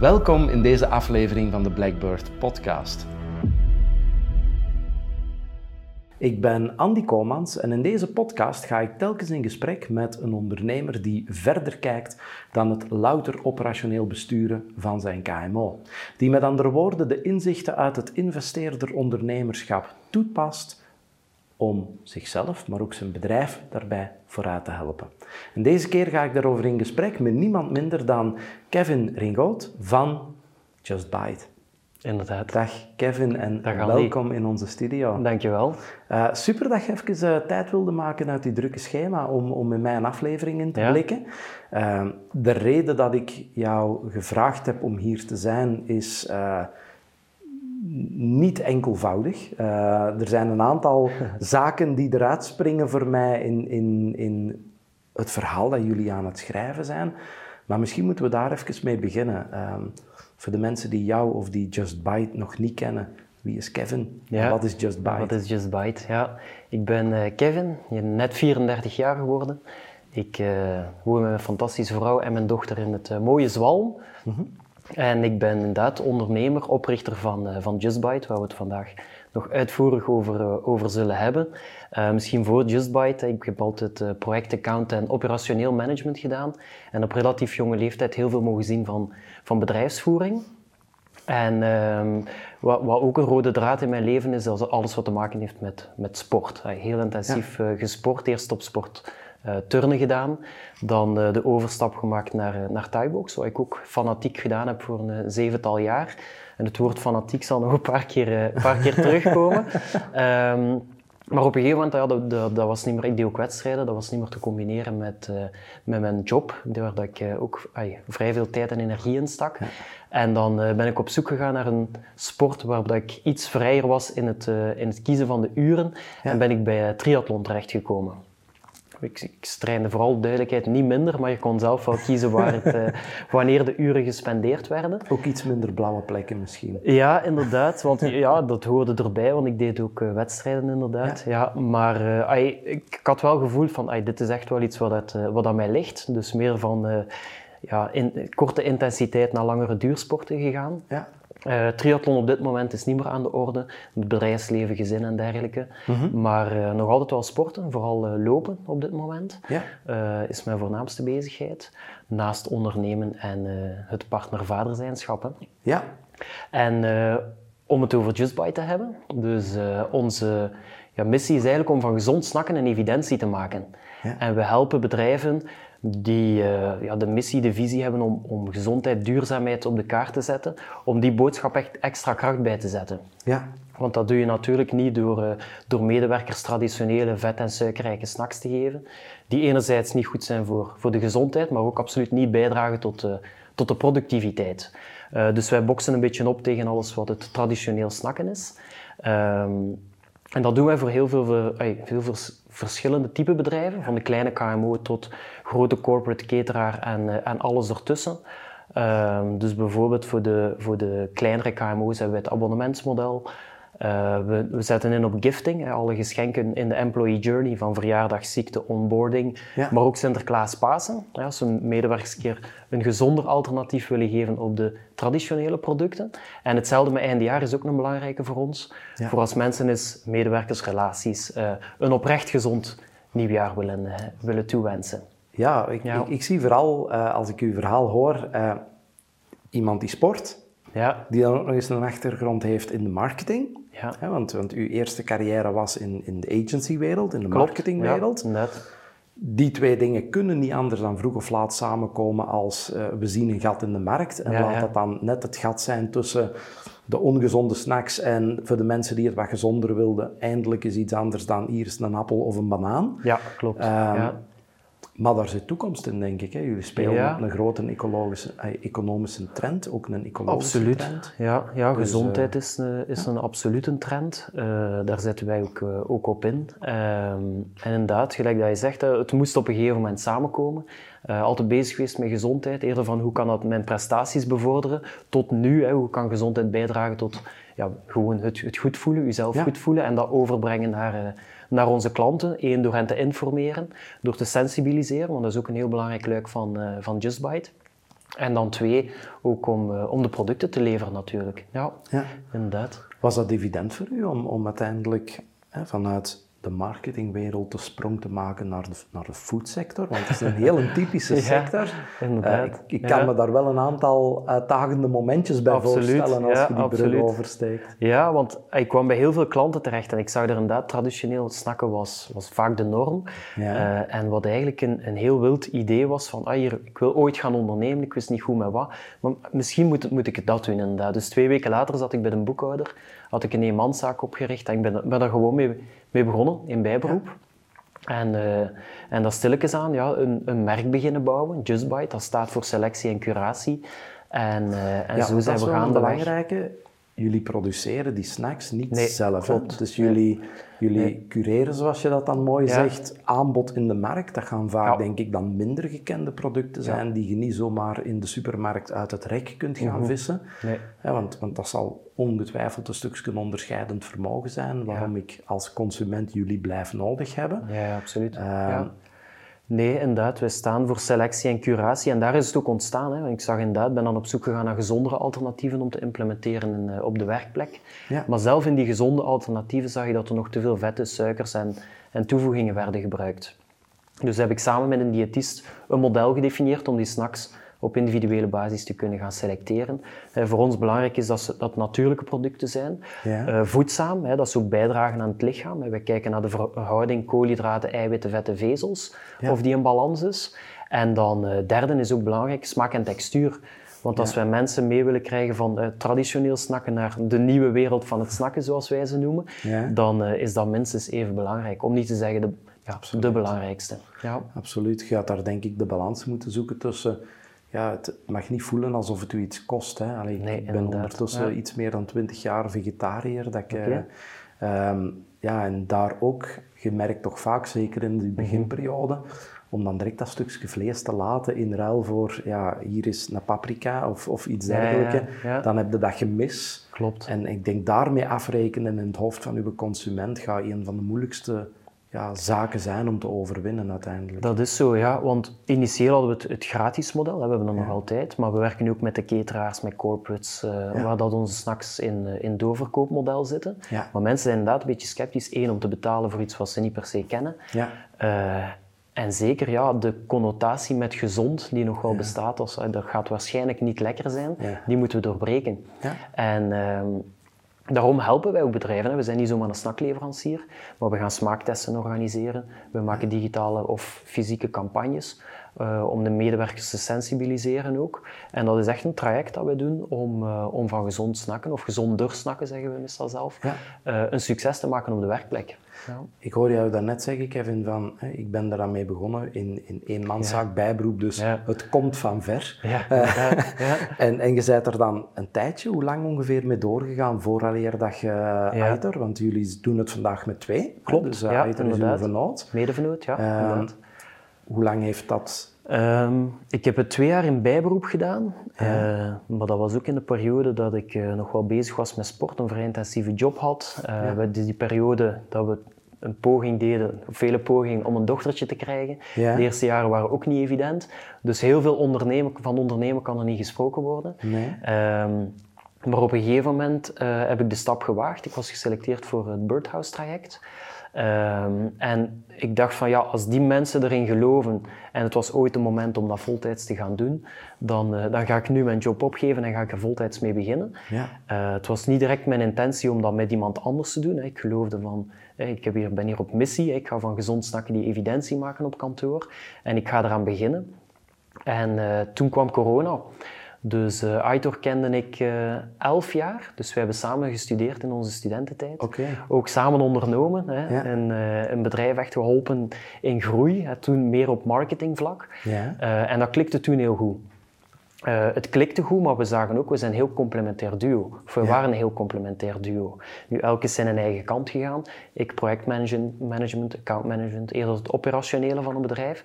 Welkom in deze aflevering van de Blackbird Podcast. Ik ben Andy Komans en in deze podcast ga ik telkens in gesprek met een ondernemer die verder kijkt dan het louter operationeel besturen van zijn KMO. Die met andere woorden de inzichten uit het investeerder-ondernemerschap toepast om zichzelf, maar ook zijn bedrijf daarbij vooruit te helpen. En deze keer ga ik daarover in gesprek met niemand minder dan Kevin Ringoot van Just Bite. Inderdaad. Dag Kevin en welkom in onze studio. Dankjewel. Uh, super dat je even uh, tijd wilde maken uit die drukke schema om, om met mij een aflevering in te blikken. Uh, de reden dat ik jou gevraagd heb om hier te zijn is niet enkelvoudig. er zijn een aantal zaken die eruit springen voor mij in, in, in het verhaal dat jullie aan het schrijven zijn. Maar misschien moeten we daar even mee beginnen. Ehm, voor de mensen die jou of die Just Bite nog niet kennen, wie is Kevin? Ja. Wat is Just Bite? Wat is Just Bite? Ja, ik ben uh, Kevin, net 34 jaar geworden. Ik uh, woon met mijn fantastische vrouw en mijn dochter in het mooie Zwalm. Mhm. En ik ben inderdaad ondernemer, oprichter van, van Just Bite, waar we het vandaag nog uitvoerig over, over zullen hebben. misschien voor Just Bite, ik heb altijd projectaccount en operationeel management gedaan. En op relatief jonge leeftijd heel veel mogen zien van van bedrijfsvoering. En ehm, wat, wat, ook een rode draad in mijn leven is, is alles wat te maken heeft met, met sport. Heel intensief ja. uh, gesport, eerst op sport uh, turnen gedaan, dan uh, de overstap gemaakt naar, naar Thaibox, wat ik ook fanatiek gedaan heb voor een zevental jaar. En het woord fanatiek zal nog een paar keer, een paar keer terugkomen. um, Maar op een gegeven moment, ja, dat, dat, dat, was niet meer, ik deed ook wedstrijden, dat was niet meer te combineren met, met mijn job, waar dat ik ook vrij veel tijd en energie in stak. Ja. En dan ben ik op zoek gegaan naar een sport waar dat ik iets vrijer was in het, in het kiezen van de uren. Ja. En ben ik bij triathlon terechtgekomen. Ik, ik vooral duidelijkheid niet minder, maar je kon zelf wel kiezen waar het, uh, wanneer de uren gespendeerd werden. Ook iets minder blauwe plekken misschien. Ja, inderdaad. Want ja, dat hoorde erbij, want ik deed ook uh, wedstrijden inderdaad. Ja. ja maar uh, ay, ik, had wel het gevoel van, dit is echt wel iets wat, wat aan mij ligt. Dus meer van ja, in, korte intensiteit naar langere duursporten gegaan. Ja. Uh, triathlon op dit moment is niet meer aan de orde. Het bedrijfsleven, gezin en dergelijke. Mhm. Maar uh, nog altijd wel sporten, vooral uh, lopen op dit moment. Ja. is mijn voornaamste bezigheid. Naast ondernemen en het partner-vaderzijnschap. Ja. En om het over Just Bite te hebben. Dus onze ja, missie is eigenlijk om van gezond snakken een evidentie te maken. Ja. En we helpen bedrijven die uh, ja, de missie, de visie hebben om, om gezondheid, duurzaamheid op de kaart te zetten, om die boodschap echt extra kracht bij te zetten. Ja. Want dat doe je natuurlijk niet door, uh, door medewerkers traditionele vet- en suikerrijke snacks te geven, die enerzijds niet goed zijn voor, voor de gezondheid, maar ook absoluut niet bijdragen tot, uh, tot de productiviteit. dus wij boksen een beetje op tegen alles wat het traditioneel snakken is. Um, en dat doen wij voor heel veel, heel veel verschillende type bedrijven, van de kleine KMO tot grote corporate cateraar en, eh, en alles ertussen. Um, dus bijvoorbeeld voor de, voor de kleinere KMO's hebben we het abonnementsmodel. Uh, we, we, zetten in op gifting, hè, alle geschenken in de employee journey, van verjaardag, ziekte, onboarding, ja. maar ook Sinterklaas Pasen. Ja, als we medewerkers een keer een gezonder alternatief willen geven op de traditionele producten. En hetzelfde met eindejaar is ook een belangrijke voor ons. Ja. Voor als mensen is medewerkersrelaties uh, een oprecht gezond nieuwjaar willen, uh, willen toewensen. Ja, ik. Ik, ik, zie vooral, als ik uw verhaal hoor, iemand die sport, ja. die dan ook nog eens een achtergrond heeft in de marketing. Ja. want, want uw eerste carrière was in, in de agencywereld, in de marketingwereld. Ja, net. Die twee dingen kunnen niet anders dan vroeg of laat samenkomen als uh, we zien een gat in de markt. En laat dat dan net het gat zijn tussen de ongezonde snacks en voor de mensen die het wat gezonder wilden, eindelijk is iets anders dan hier is een appel of een banaan. Ja, klopt. Um, ja. Maar daar zit toekomst in, denk ik. Hè? Jullie spelen een grote ecologische, eh, economische trend, ook een ecologische Absoluut. trend. Ja, ja dus, gezondheid uh, is, uh, is ja. een absolute trend. Uh, daar zetten wij ook, ook op in. Um, en inderdaad, gelijk dat je zegt, het moest op een gegeven moment samenkomen. altijd bezig geweest met gezondheid, eerder van hoe kan dat mijn prestaties bevorderen, tot nu, hè, hoe kan gezondheid bijdragen tot ja, gewoon het, het goed voelen, jezelf ja. goed voelen en dat overbrengen naar naar onze klanten. Eén, door hen te informeren, door te sensibiliseren, want dat is ook een heel belangrijk luik van, uh, van JustBite. En dan twee, ook om, om de producten te leveren natuurlijk. Ja, ja. inderdaad. Was dat evident voor u om, om uiteindelijk hè, vanuit de marketingwereld de sprong te maken naar de, naar de foodsector? Want het is een heel een typische sector. Uh, ik, ik kan me daar wel een aantal uitdagende momentjes bij voorstellen als je die absoluut. bril oversteekt. Ja, want ik kwam bij heel veel klanten terecht en ik zag er inderdaad traditioneel snakken was, was vaak de norm. Uh, en wat eigenlijk een, een heel wild idee was van, ah, hier, ik wil ooit gaan ondernemen, ik wist niet goed met wat, maar misschien moet, moet ik dat doen inderdaad. Dus twee weken later zat ik bij een boekhouder, had ik een eenmanszaak opgericht en ik ben, ben daar gewoon mee mee begonnen in bijberoep. En, uh, en dat stilletjes aan ja, een, een merk beginnen bouwen, Just Bite, dat staat voor selectie en curatie. En, uh, en zo zijn we gaan de belangrijke jullie produceren die snacks niet zelf. Klopt. Dus jullie, jullie cureren, zoals je dat dan mooi zegt, aanbod in de markt. Dat gaan vaak, denk ik, dan minder gekende producten zijn die je niet zomaar in de supermarkt uit het rek kunt gaan mhm. vissen. Nee. want, want dat zal ongetwijfeld een stukje onderscheidend vermogen zijn waarom ik als consument jullie blijf nodig hebben. Ja, absoluut. Uh, Nee, inderdaad. Wij staan voor selectie en curatie. En daar is het ook ontstaan. Hè. Ik zag inderdaad, ben dan op zoek gegaan naar gezondere alternatieven om te implementeren in, uh, op de werkplek. Ja. Maar zelf in die gezonde alternatieven zag je dat er nog te veel vetten, suikers en, en toevoegingen werden gebruikt. Dus heb ik samen met een diëtist een model gedefinieerd om die snacks op individuele basis te kunnen gaan selecteren. Uh, voor ons belangrijk is dat ze, dat natuurlijke producten zijn, ja. uh, voedzaam, hè, dat ze ook bijdragen aan het lichaam. We kijken naar de verhouding koolhydraten, eiwitten, vetten, vezels, of die in balans is. En dan uh, derde is ook belangrijk, smaak en textuur. Want als wij mensen mee willen krijgen van traditioneel snakken naar de nieuwe wereld van het snakken, zoals wij ze noemen, dan is dat minstens even belangrijk. Om niet te zeggen de, ja, de belangrijkste. Ja. Absoluut. Je gaat daar denk ik de balans moeten zoeken tussen ja, het mag niet voelen alsof het u iets kost. Hè. Allee, nee, ik ben ondertussen iets meer dan twintig jaar vegetariër. Dat ik, eh, ehm, ja, en daar ook gemerkt toch vaak, zeker in die mhm. beginperiode, om dan direct dat stukje vlees te laten in ruil voor, ja, hier is een paprika of, of iets dergelijks, dan heb je dat gemis. Klopt. En ik denk daarmee afrekenen in het hoofd van uw consument gaat een van de moeilijkste ja, zaken zijn om te overwinnen uiteindelijk. Dat is zo, ja. Want initieel hadden we het, het gratis model, we hebben dat nog altijd. Maar we werken nu ook met de cateraars, met corporates, uh, waar dat onze snacks in, uh, in doorverkoopmodel zitten. Maar mensen zijn inderdaad een beetje sceptisch. Eén, om te betalen voor iets wat ze niet per se kennen. Ja. Uh, en zeker ja, de connotatie met gezond, die nog wel bestaat, als, dat gaat waarschijnlijk niet lekker zijn, die moeten we doorbreken. En ehm, Daarom helpen wij ook bedrijven. We zijn niet zomaar een snackleverancier, maar we gaan smaaktesten organiseren. We maken digitale of fysieke campagnes uh, om de medewerkers te sensibiliseren ook. En dat is echt een traject dat we doen om, uh, om van gezond snakken, of gezonder snakken zeggen we meestal zelf, ja. uh, een succes te maken op de werkplek. Ja. Ik hoor jou daarnet zeggen, Kevin, van hè, ik ben daar aan mee begonnen in, in eenmanszaak ja. bijberoep, dus het komt van ver. en, en je bent er dan een tijdje, hoe lang ongeveer mee doorgegaan vooraleer dat je Aiter, want jullie doen het vandaag met twee. Klopt, dus ja, Aiter is uw vernoot. Medevenoot, ja. Ehm, hoe lang heeft dat? Um, ik heb het twee jaar in bijberoep gedaan, uh, maar dat was ook in de periode dat ik uh, nog wel bezig was met sport, een vrij intensieve job had. Uh, ja. die periode dat we een poging deden, vele pogingen om een dochtertje te krijgen. Ja. De eerste jaren waren ook niet evident. Dus heel veel ondernemen, van ondernemen kan er niet gesproken worden. Nee. Um, maar op een gegeven moment heb ik de stap gewaagd. Ik was geselecteerd voor het Birdhouse traject. Um, en ik dacht van ja, als die mensen erin geloven en het was ooit een moment om dat voltijds te gaan doen, dan, uh, dan ga ik nu mijn job opgeven en ga ik er voltijds mee beginnen. Ja. Uh, het was niet direct mijn intentie om dat met iemand anders te doen. Hè. Ik geloofde van, ik heb hier, ben hier op missie, ik ga van gezond snakken die evidentie maken op kantoor en ik ga eraan beginnen. En uh, toen kwam corona. Dus uh, Aitor kende ik uh, elf jaar, dus we hebben samen gestudeerd in onze studententijd. Okay. Ook samen ondernomen hè, en uh, een bedrijf echt geholpen in groei, hè, toen meer op marketingvlak. Ja. en dat klikte toen heel goed. het klikte goed, maar we zagen ook, we zijn een heel complementair duo. Of we waren een heel complementair duo. Nu, elke is zijn eigen kant gegaan. Ik projectmanagement, accountmanagement, eerder het operationele van een bedrijf.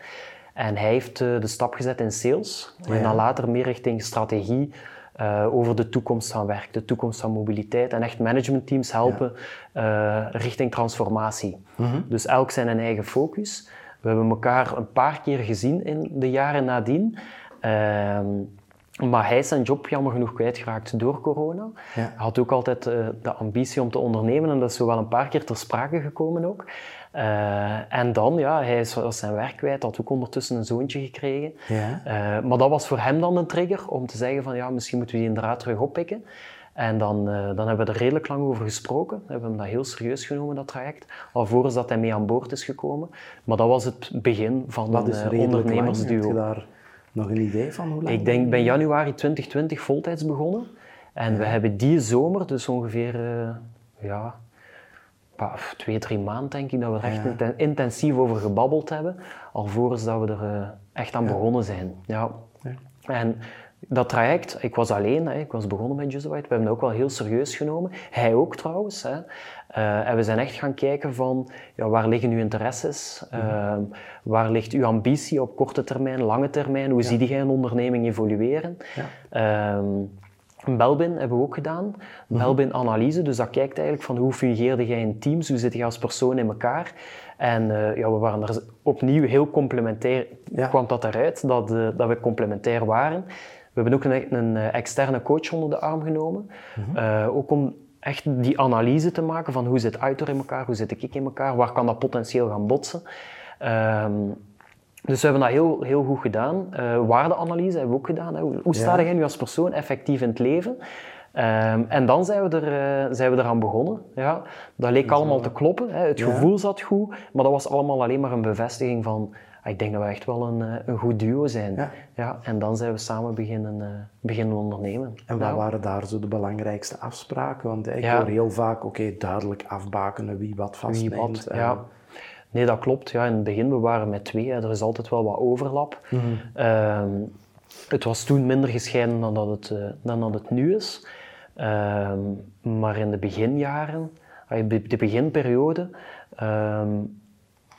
En hij heeft uh, de stap gezet in sales en dan later meer richting strategie. Uh, over de toekomst van werk, de toekomst van mobiliteit en echt managementteams helpen ja. uh, richting transformatie. Mm -hmm. Dus elk zijn een eigen focus. We hebben elkaar een paar keer gezien in de jaren nadien. Uh, Maar hij is zijn job jammer genoeg kwijtgeraakt door corona. Ja. Hij had ook altijd de ambitie om te ondernemen en dat is zo wel een paar keer ter sprake gekomen ook. Uh, en dan, ja, hij is, was zijn werk kwijt, had ook ondertussen een zoontje gekregen. Ja. Uh, maar dat was voor hem dan een trigger om te zeggen van ja, misschien moeten we die inderdaad terug oppikken. En dan, dan hebben we er redelijk lang over gesproken. We hebben hem dat heel serieus genomen, dat traject. Alvorens dat hij mee aan boord is gekomen. Maar dat was het begin van Wat een ondernemersduo nog een idee van hoe lang? Ik denk bij januari 2020 voltijds begonnen. En we hebben die zomer, dus ongeveer ja, twee, drie maanden denk ik, dat we er echt intensief over gebabbeld hebben. Alvorens dat we er uh, echt aan begonnen zijn. Ja. En dat traject, ik was alleen, hè, ik was begonnen met Just White, we hebben het ook wel heel serieus genomen. Hij ook trouwens. Hè. Uh, en we zijn echt gaan kijken van, ja, waar liggen uw interesses? Uh, waar ligt uw ambitie op korte termijn, lange termijn? Hoe ja. zie jij een onderneming evolueren? Ja. Um, Belbin hebben we ook gedaan. Mhm. Belbin-analyse, dus dat kijkt eigenlijk van hoe fungeerde jij in teams, hoe zit je als persoon in elkaar. En uh, ja, we waren er opnieuw heel complementair, ja. kwam dat eruit, dat, uh, dat we complementair waren. We hebben ook een, een externe coach onder de arm genomen, mm -hmm. ook om echt die analyse te maken van hoe zit Uitor in elkaar, hoe zit ik in elkaar, waar kan dat potentieel gaan botsen. Um, dus we hebben dat heel, heel goed gedaan. Uh, waardeanalyse hebben we ook gedaan. Hè. Hoe sta ja. jij nu als persoon effectief in het leven? Um, en dan zijn we, er, uh, zijn we eraan begonnen. Ja. Dat leek allemaal te kloppen. Hè. Het gevoel zat goed, maar dat was allemaal alleen maar een bevestiging van ik denk dat we echt wel een, eh, een goed duo zijn. Ja. ja. en dan zijn we samen beginnen, uh, beginnen ondernemen. En wat waren daar zo de belangrijkste afspraken? Want ik hoor heel vaak, oké, duidelijk afbakenen wie wat vastneemt. Wie wat, ja. Nee, dat klopt. Ja, in het begin, we waren met twee. Er is altijd wel wat overlap. Mm -hmm. het was toen minder gescheiden dan dat het, uh, dan dat het nu is. Um, maar in de beginjaren, de beginperiode, um,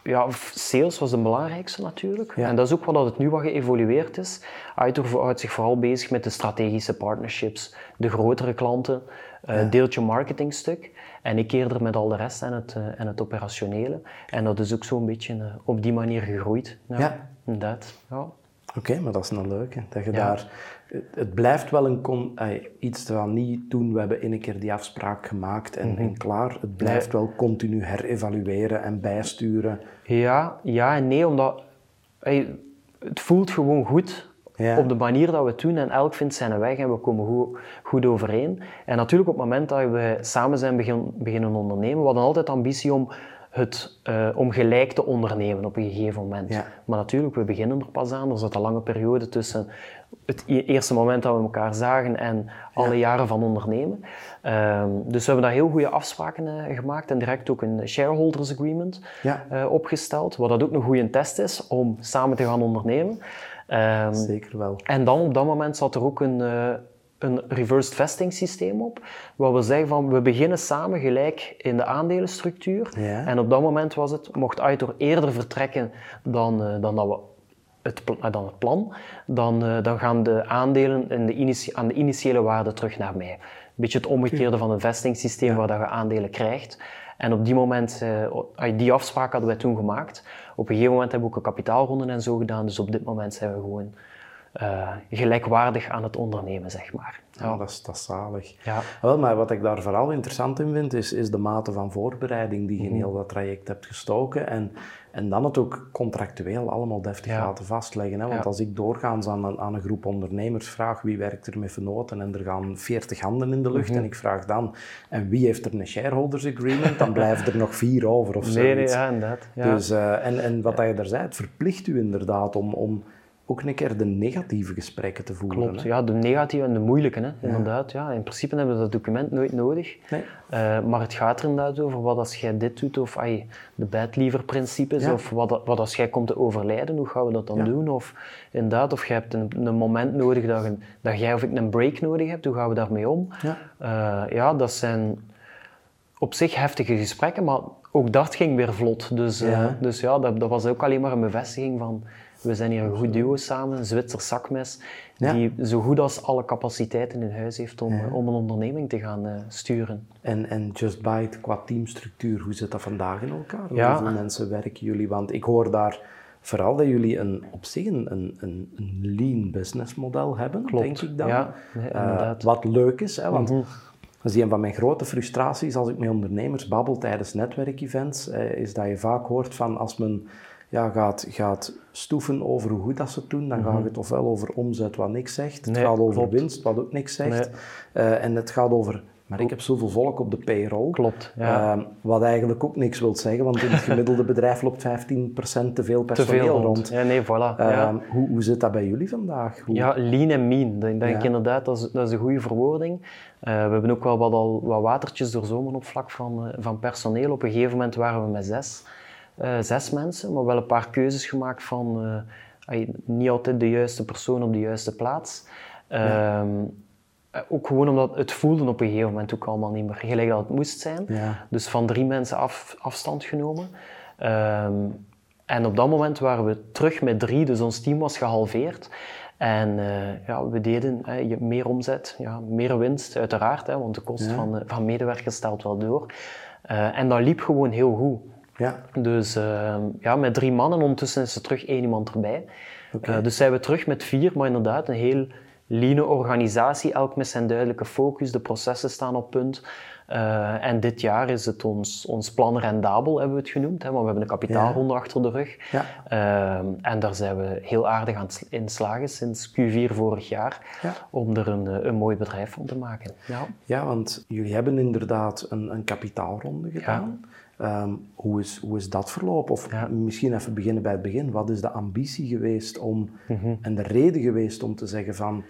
ja, sales was de belangrijkste natuurlijk. En dat is ook wat het nu wat geëvolueerd is. Aitor houdt zich vooral bezig met de strategische partnerships, de grotere klanten, uh, ja. deeltje marketingstuk. En ik eerder met al de rest en het, uh, en het operationele. En dat is ook zo'n beetje uh, op die manier gegroeid. Ja, ja. inderdaad. Ja. Oké, maar dat is een leuke. Dat je daar, het blijft wel een con, iets van niet doen, we hebben in een keer die afspraak gemaakt en, mm -hmm. en klaar. Het blijft wel continu herevalueren en bijsturen. Ja, ja en nee, omdat het voelt gewoon goed ja. op de manier dat we het doen en elk vindt zijn weg en we komen goed, goed overeen. En natuurlijk op het moment dat we samen zijn begin, beginnen ondernemen, we hadden altijd ambitie om het, uh, om gelijk te ondernemen op een gegeven moment. Maar natuurlijk, we beginnen er pas aan. Er zat een lange periode tussen het e-, eerste moment dat we elkaar zagen en alle jaren van ondernemen. Um, dus we hebben daar heel goede afspraken uh, gemaakt en direct ook een shareholders agreement ja. uh, opgesteld, wat dat ook een goede test is om samen te gaan ondernemen. Um, Zeker wel. En dan op dat moment zat er ook een, een reversed vesting systeem op. Waar we zeggen van we beginnen samen gelijk in de aandelenstructuur. Ja. En op dat moment was het, mocht Aitor eerder vertrekken dan, uh, dan dat we het, uh, dan het plan, dan, uh, dan gaan de aandelen in de aan de initiële waarde terug naar mij. Een beetje het omgekeerde van een vestingssysteem ja. waar dat je aandelen krijgt. En op die moment, die afspraak hadden wij toen gemaakt. Op een gegeven moment hebben we ook een kapitaalronde en zo gedaan. Dus op dit moment zijn we gewoon uh, gelijkwaardig aan het ondernemen, zeg maar. Ja, dat, is, dat is zalig. Ja. Wel, maar wat ik daar vooral interessant in vind, is, is de mate van voorbereiding die je in mhm. heel dat traject hebt gestoken. En, en dan het ook contractueel allemaal deftig laten vastleggen. Hè? Want als ik doorgaans aan een, aan een groep ondernemers vraag wie werkt er met vernoten en er gaan 40 handen in de lucht mhm. en ik vraag dan en wie heeft er een shareholders agreement, dan blijven er nog vier over of zo. Nee, nee, ja, inderdaad. Dus, uh, en, en wat je daar zei, het verplicht u inderdaad om, om ook een keer de negatieve gesprekken te voeren. Klopt, ja, de negatieve en de moeilijke, hè, inderdaad. Ja. In principe hebben we dat document nooit nodig. Nee. Uh, maar het gaat er inderdaad over wat als jij dit doet, of ay, de bedliever-principes, of wat, wat als jij komt te overlijden, hoe gaan we dat dan doen? Of inderdaad, of je hebt een, een moment nodig dat, je, dat jij of ik een break nodig heb, hoe gaan we daarmee om? Ja, uh, ja dat zijn op zich heftige gesprekken, maar ook dat ging weer vlot. Dus ja, uh, dus ja dat, dat was ook alleen maar een bevestiging van we zijn hier een goed duo samen, een Zwitser zakmes, die zo goed als alle capaciteiten in huis heeft om, om een onderneming te gaan uh, sturen. En, en Just Bite qua teamstructuur, hoe zit dat vandaag in elkaar? Hoeveel mensen werken jullie? Want ik hoor daar vooral dat jullie een, op zich een, een, een lean business model hebben, Klopt. denk ik dan. Ja, uh, wat leuk is, hè, want mm dat is een van mijn grote frustraties als ik met ondernemers babbel tijdens netwerkevents, eh, is dat je vaak hoort van als men ja, gaat, gaat stoeven over hoe goed dat ze het doen, dan gaat mhm. het ofwel over omzet wat niks zegt, het gaat over winst wat ook niks zegt, eh, en het gaat over maar ik heb zoveel volk op de payroll. Klopt. Ja. Uh, wat eigenlijk ook niks wil zeggen, want in het gemiddelde bedrijf loopt 15% te veel personeel rond. Ja, nee, voilà. Uh, hoe, hoe zit dat bij jullie vandaag? Hoe... Ja, lean en mean. Dat denk ik inderdaad, dat is, dat is een goede verwoording. Uh, we hebben ook wel wat, al, wat watertjes doorzomen op vlak van, eh, van personeel. Op een gegeven moment waren we met zes, eh, zes mensen, maar wel een paar keuzes gemaakt van niet altijd de juiste persoon op de juiste plaats. Ja. Ehm, eh, ook gewoon omdat het voelde op een gegeven moment ook allemaal niet meer gelijk dat het moest zijn. Dus van drie mensen af, afstand genomen. Ehm, en op dat moment waren we terug met drie, dus ons team was gehalveerd. En uh, ja, we deden uh, meer omzet, ja, meer winst uiteraard, hè, want de kost van, van medewerkers stelt wel door. en dat liep gewoon heel goed. Ja. Dus ehm, ja, met drie mannen, ondertussen is er terug één iemand erbij. dus zijn we terug met vier, maar inderdaad een heel lean organisatie, elk met zijn duidelijke focus, de processen staan op punt. Uh, en dit jaar is het ons, ons plan rendabel, hebben we het genoemd, hè, want we hebben een kapitaalronde achter de rug. Ja. Uh, en daar zijn we heel aardig aan het slagen sinds Q4 vorig jaar, ja. om er een, een mooi bedrijf van te maken. Ja, ja want jullie hebben inderdaad een, een kapitaalronde gedaan. Um, hoe, is, hoe is dat verlopen? Of misschien even beginnen bij het begin. Wat is de ambitie geweest om, mm en de reden geweest om te zeggen van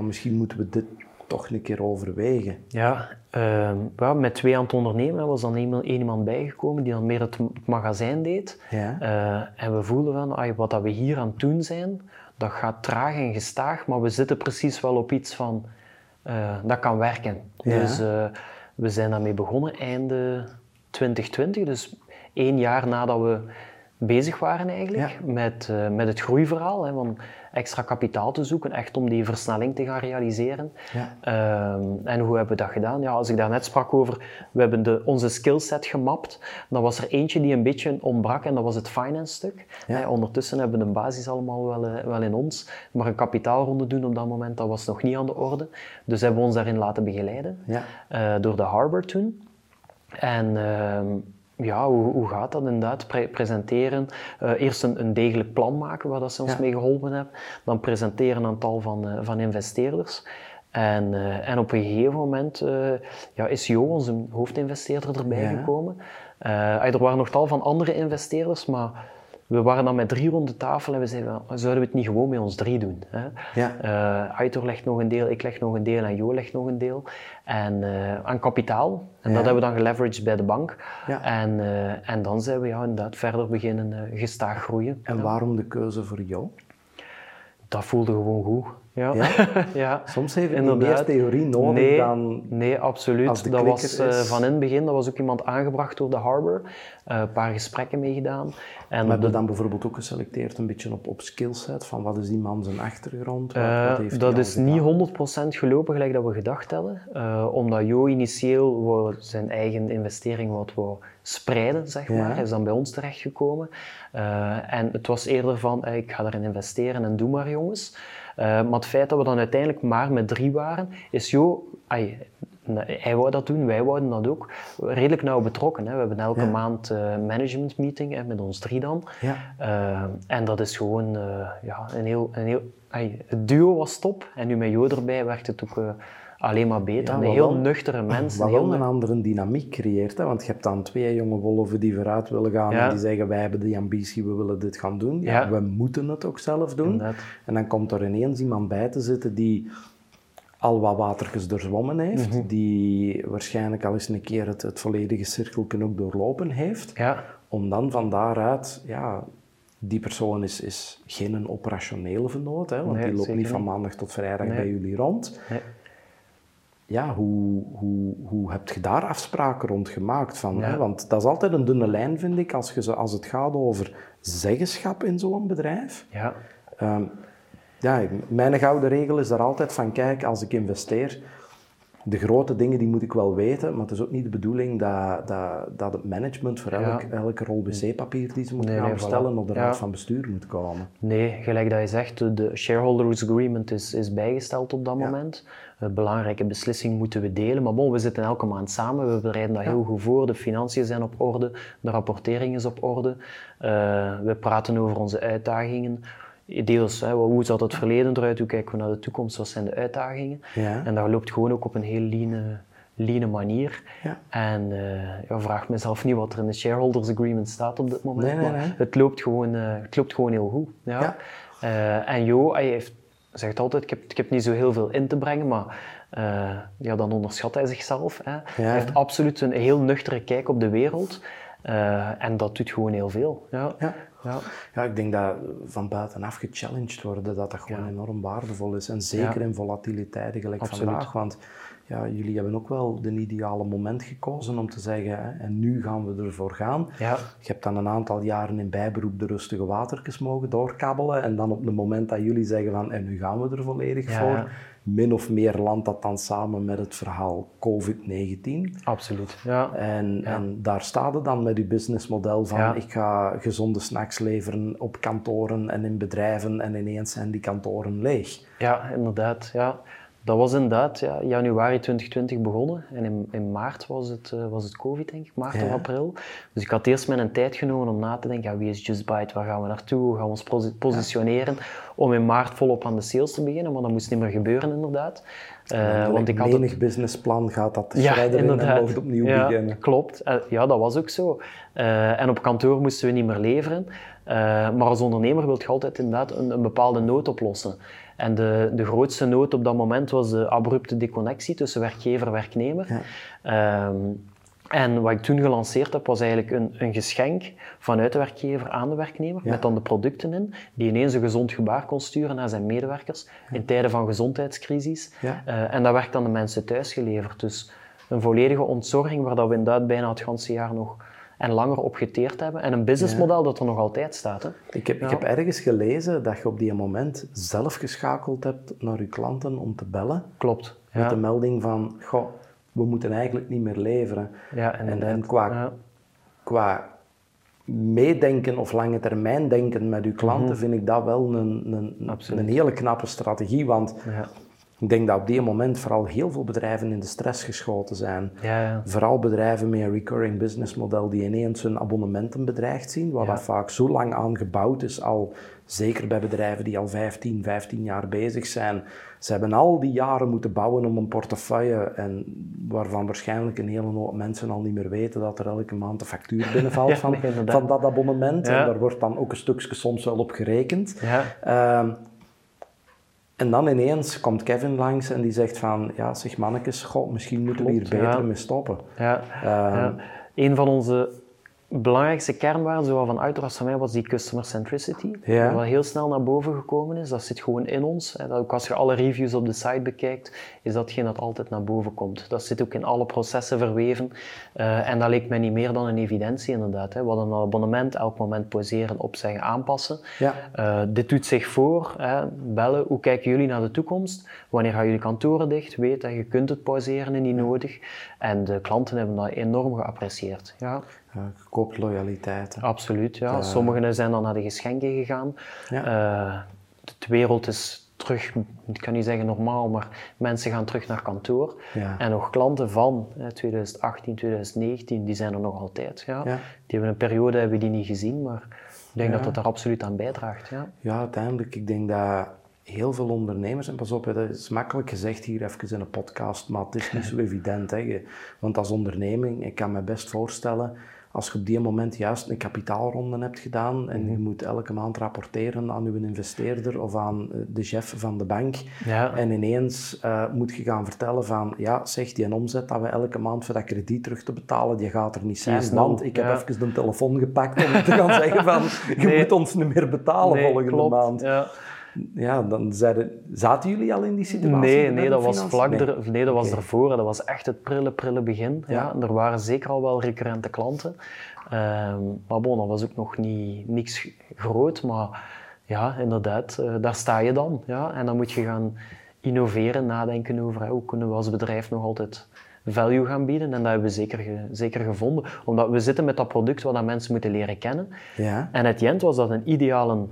misschien moeten we dit toch een keer overwegen. Ja, uh, met twee aan het ondernemen was dan één iemand bijgekomen die dan meer het magazijn deed. Ja. Uh, en we voelden van, wat dat we hier aan het doen zijn, dat gaat traag en gestaag, maar we zitten precies wel op iets van, uh, dat kan werken. Ja. Dus eh, we zijn daarmee begonnen einde 2020, dus één jaar nadat we bezig waren eigenlijk met, uh, met het groeiverhaal. Hè, van extra kapitaal te zoeken, echt om die versnelling te gaan realiseren. Ja. Um, en hoe hebben we dat gedaan? Ja, als ik daar net sprak over, we hebben de, onze skillset gemapt. Dan was er eentje die een beetje ontbrak en dat was het finance stuk. Ja. ondertussen hebben we de basis allemaal wel, uh, wel in ons. Maar een kapitaalronde doen op dat moment, dat was nog niet aan de orde. Dus hebben we ons daarin laten begeleiden uh, door de Harbor toen. En... Uh, ja, hoe, hoe, gaat dat inderdaad? presenteren, uh, eerst een, een, degelijk plan maken waar dat ze ons mee geholpen hebben, dan presenteren een aantal van, uh, van investeerders. En, uh, en op een gegeven moment ja, is Jo, onze hoofdinvesteerder, erbij gekomen. er waren nog tal van andere investeerders, maar we waren dan met drie rond de tafel en we zeiden, zouden we het niet gewoon met ons drie doen? Hè? Ja. Uh, Aitor legt nog een deel, ik leg nog een deel en Jo legt nog een deel. En uh, aan kapitaal. En dat hebben we dan geleveraged bij de bank. Ja. En, uh, en dan zijn we ja, inderdaad verder beginnen gestaag groeien. En waarom de keuze voor jou? Dat voelde gewoon goed. Ja. ja. Soms heeft het meer theorie nodig nee, dan Nee, absoluut. Dat was uh, van in het begin, dat was ook iemand aangebracht door de Harbor. Uh, een paar gesprekken mee gedaan. En we hebben dan bijvoorbeeld ook geselecteerd een beetje op, op skillset, van wat is die man zijn achtergrond? Wat, uh, heeft dat is niet 100% gelopen gelijk dat we gedacht hadden. omdat Jo initieel zijn eigen investering wat wou spreiden, zeg maar. Hij is dan bij ons terechtgekomen. en het was eerder van, ik ga erin investeren en doe maar jongens. Uh, maar het feit dat we dan uiteindelijk maar met drie waren, is jo, ay, hij wou dat doen, wij wouden dat ook, redelijk nauw betrokken. Hè. We hebben elke maand uh, management meeting hè, met ons drie dan. Ja. Uh, en dat is gewoon ja, een heel, een heel het duo was top en nu met Jo erbij werkt het ook alleen maar beter. een heel nuchtere mens. Wat wel een andere dynamiek creëert. Hè? Want je hebt dan twee jonge wolven die vooruit willen gaan en die zeggen wij hebben die ambitie, we willen dit gaan doen. Ja, We moeten het ook zelf doen. En dan komt er ineens iemand bij te zitten die al wat watertjes doorzwommen heeft, mhm. die waarschijnlijk al eens een keer het, het volledige cirkelken ook doorlopen heeft, ja. om dan van daaruit, ja, die persoon is, is geen operationele vernoot, hè, want die loopt niet van maandag tot vrijdag bij jullie rond. Nee ja, hoe, hoe, hoe heb je daar afspraken rond gemaakt? Van, hè? Want dat is altijd een dunne lijn, vind ik, als, je, als het gaat over zeggenschap in zo'n bedrijf. Ja. Um, ja, mijn gouden regel is daar altijd van, kijk, als ik investeer, de grote dingen die moet ik wel weten, maar het is ook niet de bedoeling dat, dat, dat het management voor elk, elke rol wc-papier die ze moeten gaan bestellen op de raad van bestuur moet komen. Nee, gelijk dat je zegt, de shareholders agreement is, is bijgesteld op dat moment. Een belangrijke beslissing moeten we delen, maar bon, we zitten elke maand samen, we bereiden dat heel goed voor, de financiën zijn op orde, de rapportering is op orde, uh, we praten over onze uitdagingen deels, hè, hoe zat het verleden eruit, hoe kijken we naar de toekomst, wat zijn de uitdagingen. Ja. En dat loopt gewoon ook op een heel line, line manier. Ja. En uh, ja, vraag mezelf niet wat er in de shareholders agreement staat op dit moment, nee, maar Het, loopt gewoon, uh, het loopt gewoon heel goed. Ja. Uh, en Jo, hij heeft, zegt altijd, ik heb, ik heb niet zo heel veel in te brengen, maar ja, dan onderschat hij zichzelf. Hè. Hij heeft absoluut een heel nuchtere kijk op de wereld. en dat doet gewoon heel veel. Ja. Ja. ja, ik denk dat van buitenaf gechallenged worden, dat dat gewoon enorm waardevol is. En zeker in volatiliteiten gelijk vandaag. Want ja, jullie hebben ook wel de ideale moment gekozen om te zeggen, hè, en nu gaan we ervoor gaan. Ja. Je hebt dan een aantal jaren in bijberoep de rustige watertjes mogen doorkabbelen. En dan op het moment dat jullie zeggen van, en nu gaan we er volledig voor min of meer landt dat dan samen met het verhaal COVID-19. Absoluut, ja. En, en daar staat het dan met uw businessmodel van ik ga gezonde snacks leveren op kantoren en in bedrijven en ineens zijn die kantoren leeg. Ja, inderdaad. Ja. Dat was inderdaad ja, januari 2020 begonnen en in, in maart was het, uh, was het COVID, denk ik, maart of april. Dus ik had eerst mijn tijd genomen om na te denken, ja, wie is Just Bite, waar gaan we naartoe, hoe gaan we ons positioneren, om in maart volop aan de sales te beginnen, maar dat moest niet meer gebeuren inderdaad. Uh, want ik had menig businessplan gaat dat ja, en mocht opnieuw ja, beginnen. Klopt, uh, ja dat was ook zo. en op kantoor moesten we niet meer leveren. Maar als ondernemer wil je altijd inderdaad een, een bepaalde nood oplossen. En de, de grootste nood op dat moment was de abrupte deconnectie tussen werkgever en werknemer. Ehm, en wat ik toen gelanceerd heb, was eigenlijk een, een geschenk vanuit de werkgever aan de werknemer, met dan de producten in, die ineens een gezond gebaar kon sturen naar zijn medewerkers in tijden van gezondheidscrisis. Uh, en dat werd aan de mensen thuis geleverd. Dus een volledige ontzorging, waar dat we inderdaad bijna het hele jaar nog en langer op geteerd hebben. En een businessmodel dat er nog altijd staat. Hè. Ik, heb, ik heb ergens gelezen dat je op die moment zelf geschakeld hebt naar je klanten om te bellen. Klopt. Met de melding van, goh, we moeten eigenlijk niet meer leveren. Ja, en, en qua, qua meedenken of lange termijn denken met uw klanten, mhm. vind ik dat wel een, een, een hele knappe strategie. Want ja. Ik denk dat op die moment vooral heel veel bedrijven in de stress geschoten zijn. Ja, ja. Vooral bedrijven met een recurring business model die ineens hun abonnementen bedreigd zien, waar dat vaak zo lang aan gebouwd is, al zeker bij bedrijven die al 15, 15 jaar bezig zijn. Ze hebben al die jaren moeten bouwen om een portefeuille en waarvan waarschijnlijk een hele hoop mensen al niet meer weten dat er elke maand een factuur binnenvalt van, van dat abonnement. En daar wordt dan ook een stukje soms wel op gerekend. Uh, en dan ineens komt Kevin langs en die zegt van, ja, zeg mannetjes, god, misschien moeten we hier beter mee stoppen. Ja. Uh, Een van onze belangrijkste kernwaarden, zowel van Uitras van mij, was die customer centricity. Ja. Wat heel snel naar boven gekomen is. Dat zit gewoon in ons. Dat ook als je alle reviews op de site bekijkt, is dat geen dat altijd naar boven komt. Dat zit ook in alle processen verweven. Uh, en dat leek mij niet meer dan een evidentie inderdaad. Hè. Hadden een abonnement, elk moment poseren, opzeggen, aanpassen. Ja. Uh, dit doet zich voor. Hè. Bellen, hoe kijken jullie naar de toekomst? Wanneer gaan jullie kantoren dicht? Weet dat je kunt het pauzeren en niet nodig. En de klanten hebben dat enorm geapprecieerd. Ja. Ja, gekoopt loyaliteit. Absoluut, ja. Sommigen zijn dan naar de geschenken gegaan. Ja. Uh, de wereld is terug, ik kan niet zeggen normaal, maar mensen gaan terug naar kantoor. Ja. En nog klanten van 2018, 2019, die zijn er nog altijd. Ja. Die hebben een periode hebben die niet gezien, maar ik denk dat dat er absoluut aan bijdraagt. Ja, ja uiteindelijk, ik denk dat heel veel ondernemers, en pas op, dat is makkelijk gezegd hier even in een podcast, maar het is niet zo evident. Hè. Want als onderneming, ik kan me best voorstellen als je op die moment juist een kapitaalronde hebt gedaan en je mhm. moet elke maand rapporteren aan je investeerder of aan eh, de chef van de bank ja. en ineens uh, moet je gaan vertellen van ja, zeg die een omzet dat we elke maand voor dat krediet terug te betalen, die gaat er niet zijn, want ik heb even de telefoon gepakt om te gaan zeggen van je moet ons niet meer betalen volgende maand. Ja ja, dan zeiden, zaten jullie al in die situatie? Nee, nee dat was vlak nee. Er, nee, dat was ervoor. Dat was echt het prille, prille begin. Ja. Er waren zeker al wel recurrente klanten. Um, maar bon, dat was ook nog niet, niks groot. Maar ja, inderdaad, uh, daar sta je dan. Ja? En dan moet je gaan innoveren, nadenken over hoe kunnen we als bedrijf nog altijd value gaan bieden. En dat hebben we zeker, zeker gevonden. Omdat we zitten met dat product wat mensen moeten leren kennen. Ja. En het eind was dat een ideale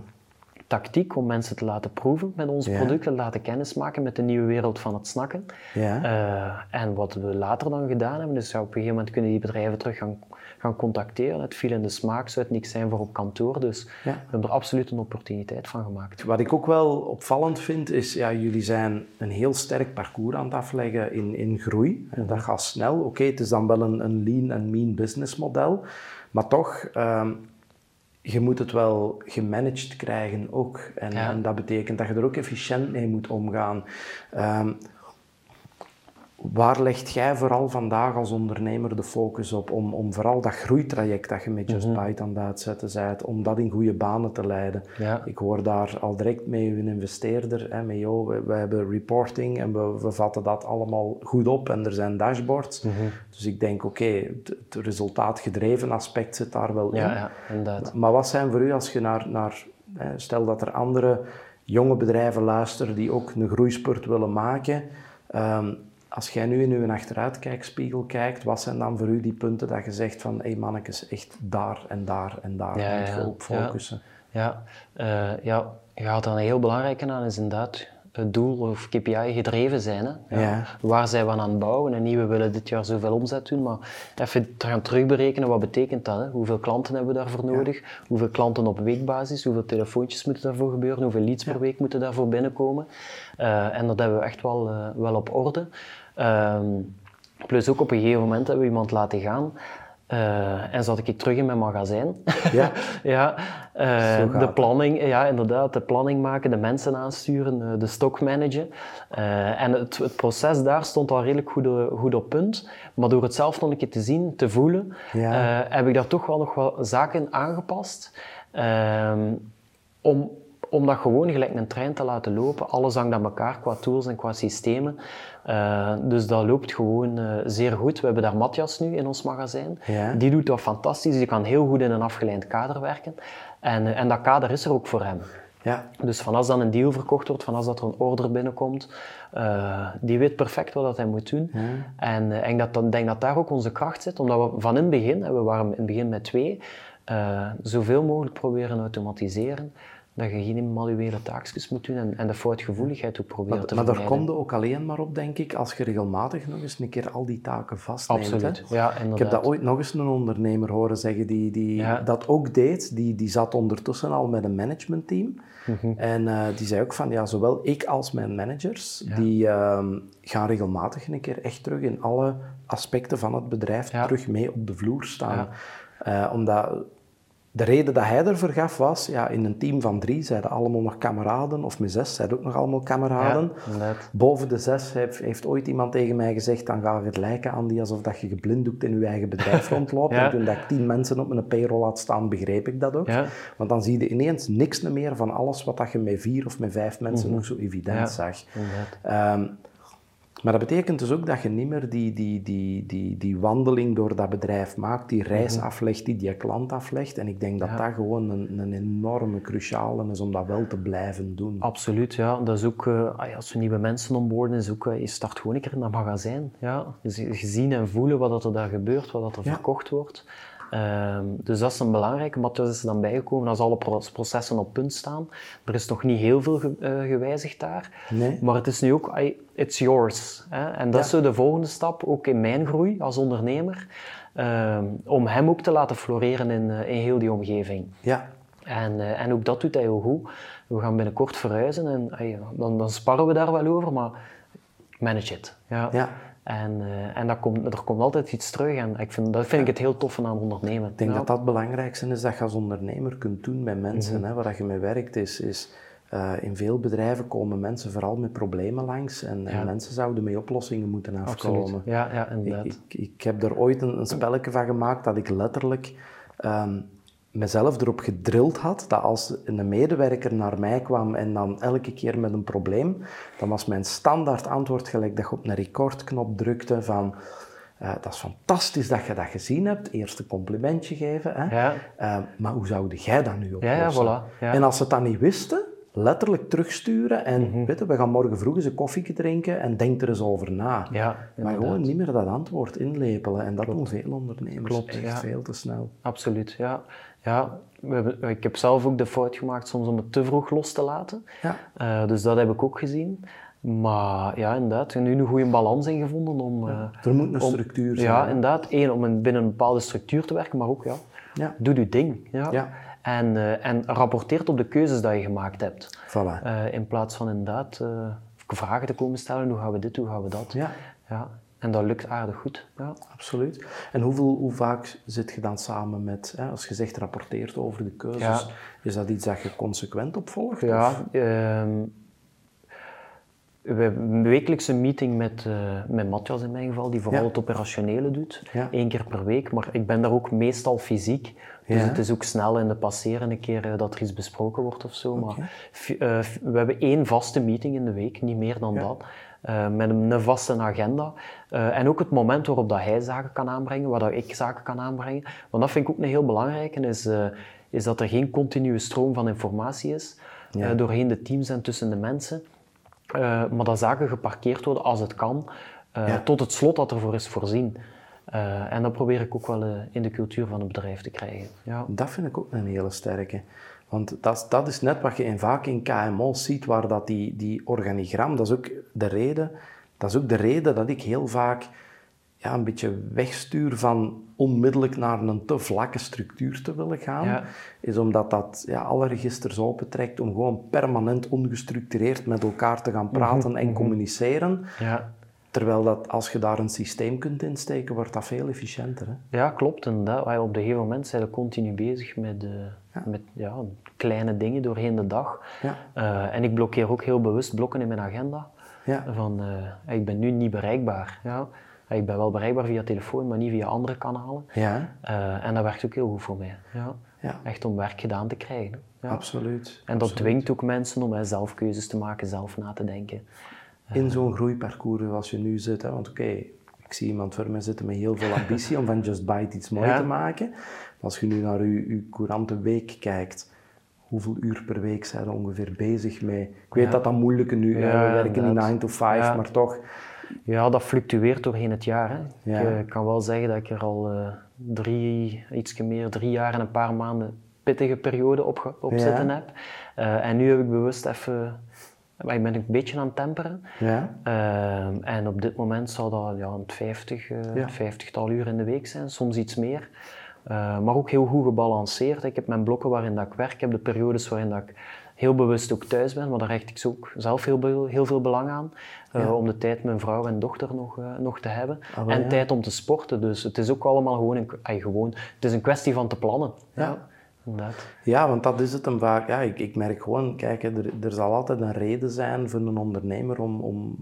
tactiek om mensen te laten proeven met onze producten, laten kennismaken met de nieuwe wereld van het snakken. Ja. Uh, en wat we later dan gedaan hebben, dus op een gegeven moment kunnen die bedrijven terug gaan, gaan contacteren. Het viel in de smaak, zou het niks zijn voor op kantoor. Dus we hebben er absoluut een opportuniteit van gemaakt. Wat ik ook wel opvallend vind, is ja, jullie zijn een heel sterk parcours aan het afleggen in, in groei. En dat gaat snel. Oké, het is dan wel een, een lean en mean business model. Maar toch, ehm, je moet het wel gemanaged krijgen ook. En, en, dat betekent dat je er ook efficiënt mee moet omgaan. Ehm, Waar legt jij vooral vandaag als ondernemer de focus op om, om vooral dat groeitraject dat je met Just mm Bite aan het uitzetten bent, om dat in goede banen te leiden? Ja. Ik hoor daar al direct mee een investeerder, hè, met jou, we, hebben reporting en we, we, vatten dat allemaal goed op en er zijn dashboards. Mhm. Dus ik denk, oké, het, resultaatgedreven aspect zit daar wel in. Ja, inderdaad. Maar wat zijn voor u als je naar, naar stel dat er andere jonge bedrijven luisteren die ook een groeispurt willen maken, um, als jij nu in uw achteruitkijkspiegel kijkt, wat zijn dan voor u die punten dat je zegt van, hé hey mannetjes, echt daar en daar en daar ja, moet je op focussen? Ja, ja. Uh, ja, ja een heel belangrijke aan is inderdaad het doel of KPI gedreven zijn. Hè? Ja. Waar zijn we aan het bouwen? En niet, we willen dit jaar zoveel omzet doen, maar even gaan terugberekenen, wat betekent dat? Hè? Hoeveel klanten hebben we daarvoor nodig? Hoeveel klanten op weekbasis? Hoeveel telefoontjes moeten daarvoor gebeuren? Hoeveel leads per week moeten daarvoor binnenkomen? Uh, en dat hebben we echt wel, uh, wel op orde. Um, plus ook op een gegeven moment hebben we iemand laten gaan. Uh, en zat ik terug in mijn magazijn. Ja. ja uh, de planning, ja, inderdaad, de planning maken, de mensen aansturen, uh, de stock managen. en het, het, proces daar stond al redelijk goed, goed, op punt. Maar door het zelf nog een keer te zien, te voelen, ja. heb ik daar toch wel nog wel zaken aangepast. Ehm, om om dat gewoon gelijk een trein te laten lopen. Alles hangt aan elkaar qua tools en qua systemen. Uh, dus dat loopt gewoon uh, zeer goed. We hebben daar Matthias nu in ons magazijn. Ja. Die doet dat fantastisch. Die kan heel goed in een afgeleid kader werken. En, uh, en dat kader is er ook voor hem. Ja. Dus van als dan een deal verkocht wordt, van als dat er een order binnenkomt, die weet perfect wat dat hij moet doen. Ja. En ik dat, denk dat daar ook onze kracht zit, omdat we van in het begin, we waren in het begin met twee, zoveel mogelijk proberen automatiseren dat je geen manuele taakjes moet doen en, en de foutgevoeligheid ook proberen maar, te Maar daar komt ook alleen maar op, denk ik, als je regelmatig nog eens een keer al die taken vastneemt. Absoluut, ja, inderdaad. Ik heb dat ooit nog eens een ondernemer horen zeggen die, die dat ook deed. Die, die zat ondertussen al met een managementteam. Mm En uh, die zei ook van, ja, zowel ik als mijn managers, die uh, gaan regelmatig een keer echt terug in alle aspecten van het bedrijf terug mee op de vloer staan. Uh, omdat de reden dat hij ervoor gaf was, ja, in een team van drie zeiden allemaal nog kameraden, of met zes zeiden ook nog allemaal kameraden. Ja, Boven de zes heeft, heeft, ooit iemand tegen mij gezegd, dan ga je het lijken aan die alsof dat je geblinddoekt in je eigen bedrijf rondloopt. En toen dat ik tien mensen op mijn payroll had staan, begreep ik dat ook. Want dan zie je ineens niks meer van alles wat dat je met vier of met vijf mensen mhm. nog zo evident zag. Maar dat betekent dus ook dat je niet meer die, die, die, die, die wandeling door dat bedrijf maakt, die reis mhm. aflegt, die die klant aflegt. En ik denk dat dat gewoon een, een enorme cruciale is om dat wel te blijven doen. Absoluut, ja. Dat is ook, uh, als we nieuwe mensen onboorden, is ook, uh, je start gewoon een keer in dat magazijn. Ja. zien en voelen wat er daar gebeurt, wat er verkocht wordt. Ehm, dus dat is een belangrijke, maar is er dan bijgekomen als alle processen op punt staan. Er is nog niet heel veel ge uh, gewijzigd daar, nee. maar het is nu ook, it's yours. Hè? En dat is zo de volgende stap, ook in mijn groei als ondernemer, uh, om hem ook te laten floreren in, uh, in heel die omgeving. Ja. En, uh, en ook dat doet hij heel goed. We gaan binnenkort verhuizen en dan, dan sparren we daar wel over, maar manage it. Ja. ja. En, uh, en dat komt, er komt altijd iets terug en ik vind, dat vind ik het heel tof aan ondernemen. Ik denk dat dat het belangrijkste is dat je als ondernemer kunt doen met mensen. Mm Waar je mee werkt is, is uh, in veel bedrijven komen mensen vooral met problemen langs en, en mensen zouden met oplossingen moeten afkomen. Absoluut. Ja, ja, inderdaad. Ik, ik, ik, heb er ooit een, een spelletje van gemaakt dat ik letterlijk um, mezelf erop gedrild had dat als een medewerker naar mij kwam en dan elke keer met een probleem, dan was mijn standaard antwoord gelijk dat je op een recordknop drukte van uh, dat is fantastisch dat je dat gezien hebt, eerst een complimentje geven, hè? Ja. Uh, maar hoe zou jij dat nu oplossen? Ja, ja, voilà. En als ze het dan niet wisten, letterlijk terugsturen en mm we gaan morgen vroeg eens een koffie drinken en denk er eens over na. Ja, maar gewoon niet meer dat antwoord inlepelen. En dat doen veel ondernemers Klopt, echt veel te snel. Absoluut, ja. Ja we ik heb zelf ook de fout gemaakt soms om het te vroeg los te laten. Ja. Uh, dus dat heb ik ook gezien. Maar ja, inderdaad, er nu een goede balans in gevonden om... Ja, er moet een structuur zijn. Ja, inderdaad. Eén, om binnen een bepaalde structuur te werken, maar ook, ja, ja. doe je ding. Ja. ja. En, uh, en rapporteert op de keuzes die je gemaakt hebt. Voilà. Uh, in plaats van inderdaad uh, vragen te komen stellen, hoe gaan we dit, hoe gaan we dat. Ja. Ja. En dat lukt aardig goed. Ja. Absoluut. En hoeveel, hoe vaak zit je dan samen met, hè, als je zegt rapporteert over de keuzes, is dat iets dat je consequent opvolgt? Ja, ehm, we hebben een wekelijkse meeting met, uh, met Matthias in mijn geval, die vooral het operationele doet. Ja. Eén keer per week, maar ik ben daar ook meestal fysiek. Dus het is ook snel in de passeren een keer uh, dat er iets besproken wordt of zo. Maar uh, we hebben één vaste meeting in de week, niet meer dan dat. Met een, een, vaste agenda. en ook het moment waarop dat hij zaken kan aanbrengen, waar dat ik zaken kan aanbrengen. Want dat vind ik ook een heel belangrijke, is, is dat er geen continue stroom van informatie is. doorheen de teams en tussen de mensen. Maar dat zaken geparkeerd worden als het kan, tot het slot dat ervoor is voorzien. En dat probeer ik ook wel in de cultuur van het bedrijf te krijgen. Ja. Dat vind ik ook een hele sterke. Want dat, dat is net wat je in, vaak in KMO ziet, waar dat die, die organigram, dat is ook de reden, dat is ook de reden dat ik heel vaak ja, een beetje wegstuur van onmiddellijk naar een te vlakke structuur te willen gaan, is omdat dat ja, alle registers opentrekt om gewoon permanent ongestructureerd met elkaar te gaan praten en mhm. communiceren. Ja. Terwijl dat als je daar een systeem kunt insteken, wordt dat veel efficiënter. Hè? Ja, klopt. En dat, op een gegeven moment zijn we continu bezig met, uh, ja. met ja, kleine dingen doorheen de dag. Ja. Uh, en ik blokkeer ook heel bewust blokken in mijn agenda. Ja. Van, uh, ik ben nu niet bereikbaar. Ja. Ik ben wel bereikbaar via telefoon, maar niet via andere kanalen. Ja. En dat werkt ook heel goed voor mij. Ja. ja. Echt om werk gedaan te krijgen. Ja. Absoluut. En dat dwingt ook mensen om zelf keuzes te maken, zelf na te denken. In eh, zo'n groeiparcours als je nu zit, hè? want oké, ik zie iemand voor mij zitten met heel veel ambitie om van Just Bite iets mooi te maken. als je nu naar je, je courante week kijkt, hoeveel uur per week zijn er ongeveer bezig mee? Ik weet dat dat moeilijke nu, is. we werken in 9 to 5, maar toch ja, dat fluctueert doorheen het jaar. Hè. Ik eh, kan wel zeggen dat ik er al uh, drie, iets meer, drie jaar en een paar maanden pittige periode op, op zitten heb. Uh, en nu heb ik bewust even... Ik ben een beetje aan het temperen. Ja. en op dit moment zal dat ja, een 50, ja. 50 uur in de week zijn, soms iets meer. maar ook heel goed gebalanceerd. Ik heb mijn blokken waarin dat ik werk, ik heb de periodes waarin dat ik heel bewust ook thuis ben, maar daar hecht ik ook zelf heel, heel veel belang aan. Uh, Om de tijd mijn vrouw en dochter nog, uh, nog te hebben. Ah, en tijd om te sporten. Dus het is ook allemaal gewoon een, ay, gewoon, het is een kwestie van te plannen. Ja. Ja, ja, want dat is het hem vaak. Ja, ik, ik merk gewoon, kijk, er, er zal altijd een reden zijn voor een ondernemer om, om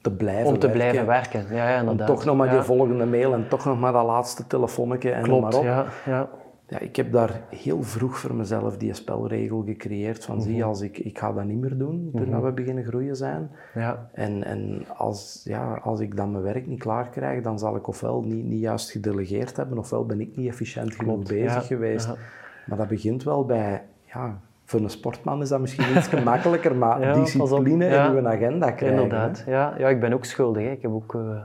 te blijven Om te werken. blijven werken, ja, ja inderdaad. Om toch nog maar die volgende mail en toch nog maar dat laatste telefonnetje en Klopt, maar op. Ja, ja ja, ik heb daar heel vroeg voor mezelf die spelregel gecreëerd van zie, mhm. als ik, ik ga dat niet meer doen toen mm we beginnen groeien zijn. Ja. En, en als, ja, als ik dan mijn werk niet klaar krijg, dan zal ik ofwel niet, niet juist gedelegeerd hebben, ofwel ben ik niet efficiënt genoeg bezig geweest. Maar dat begint wel bij, ja, voor een sportman is dat misschien iets gemakkelijker, maar discipline in uw agenda krijgen. Inderdaad, ja. ja, ik ben ook schuldig. Hè. Ik heb ook... Uh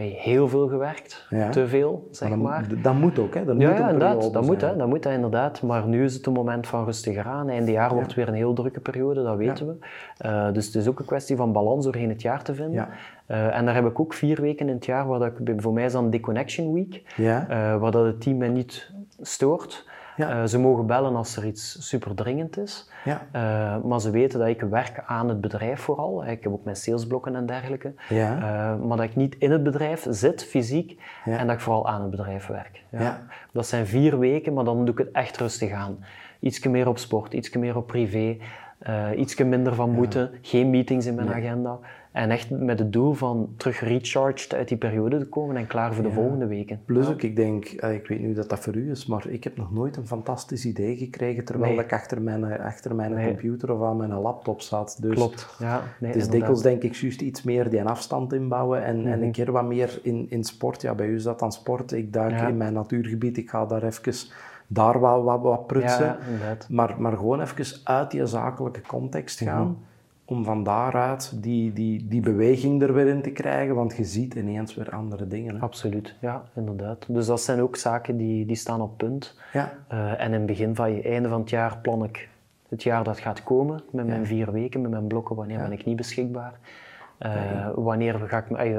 heel veel gewerkt, te veel, zeg maar. Dat moet ook, hè? Dat ja, moet ja inderdaad, dat moet, hè? dat moet hè, inderdaad. Maar nu is het een moment van rustiger aan. Einde jaar wordt weer een heel drukke periode, dat weten we. Uh, dus het is ook een kwestie van balans doorheen het jaar te vinden. Uh, en daar heb ik ook vier weken in het jaar, waar dat, voor mij is dan Deconnection Week, waar dat het team mij niet stoort. Ja. Uh, ze mogen bellen als er iets super dringend is. Ja. Uh, maar ze weten dat ik werk aan het bedrijf vooral. Ik heb ook mijn salesblokken en dergelijke. Ja. Uh, maar dat ik niet in het bedrijf zit, fysiek, en dat ik vooral aan het bedrijf werk. Ja. Dat zijn vier weken, maar dan doe ik het echt rustig aan. Ietsje meer op sport, ietsje meer op privé, ietsje minder van moeten, geen meetings in mijn agenda. En echt met het doel van terug recharged uit die periode te komen en klaar voor de volgende weken. Plus ook, ik denk, eh, ik weet niet dat dat voor u is, maar ik heb nog nooit een fantastisch idee gekregen terwijl ik achter mijn, achter mijn computer of aan mijn laptop zat. Dus Klopt, ja. Nee, het is dikwijls denk ik juist iets meer die afstand inbouwen en, en een mhm. keer wat meer in, in sport. Ja, bij u is dat dan sport. Ik duik in mijn natuurgebied, ik ga daar even daar wat, wat, wat prutsen. maar, maar gewoon even uit die zakelijke context gaan. Mhm. Om van daaruit die, die, die beweging er weer in te krijgen, want je ziet ineens weer andere dingen. Hè? Absoluut, ja, inderdaad. Dus dat zijn ook zaken die, die staan op punt. Ja. Uh, en in het begin van je einde van het jaar plan ik het jaar dat gaat komen, met mijn vier weken, met mijn blokken, wanneer ben ik niet beschikbaar. Uh, wanneer, ga ik, uh,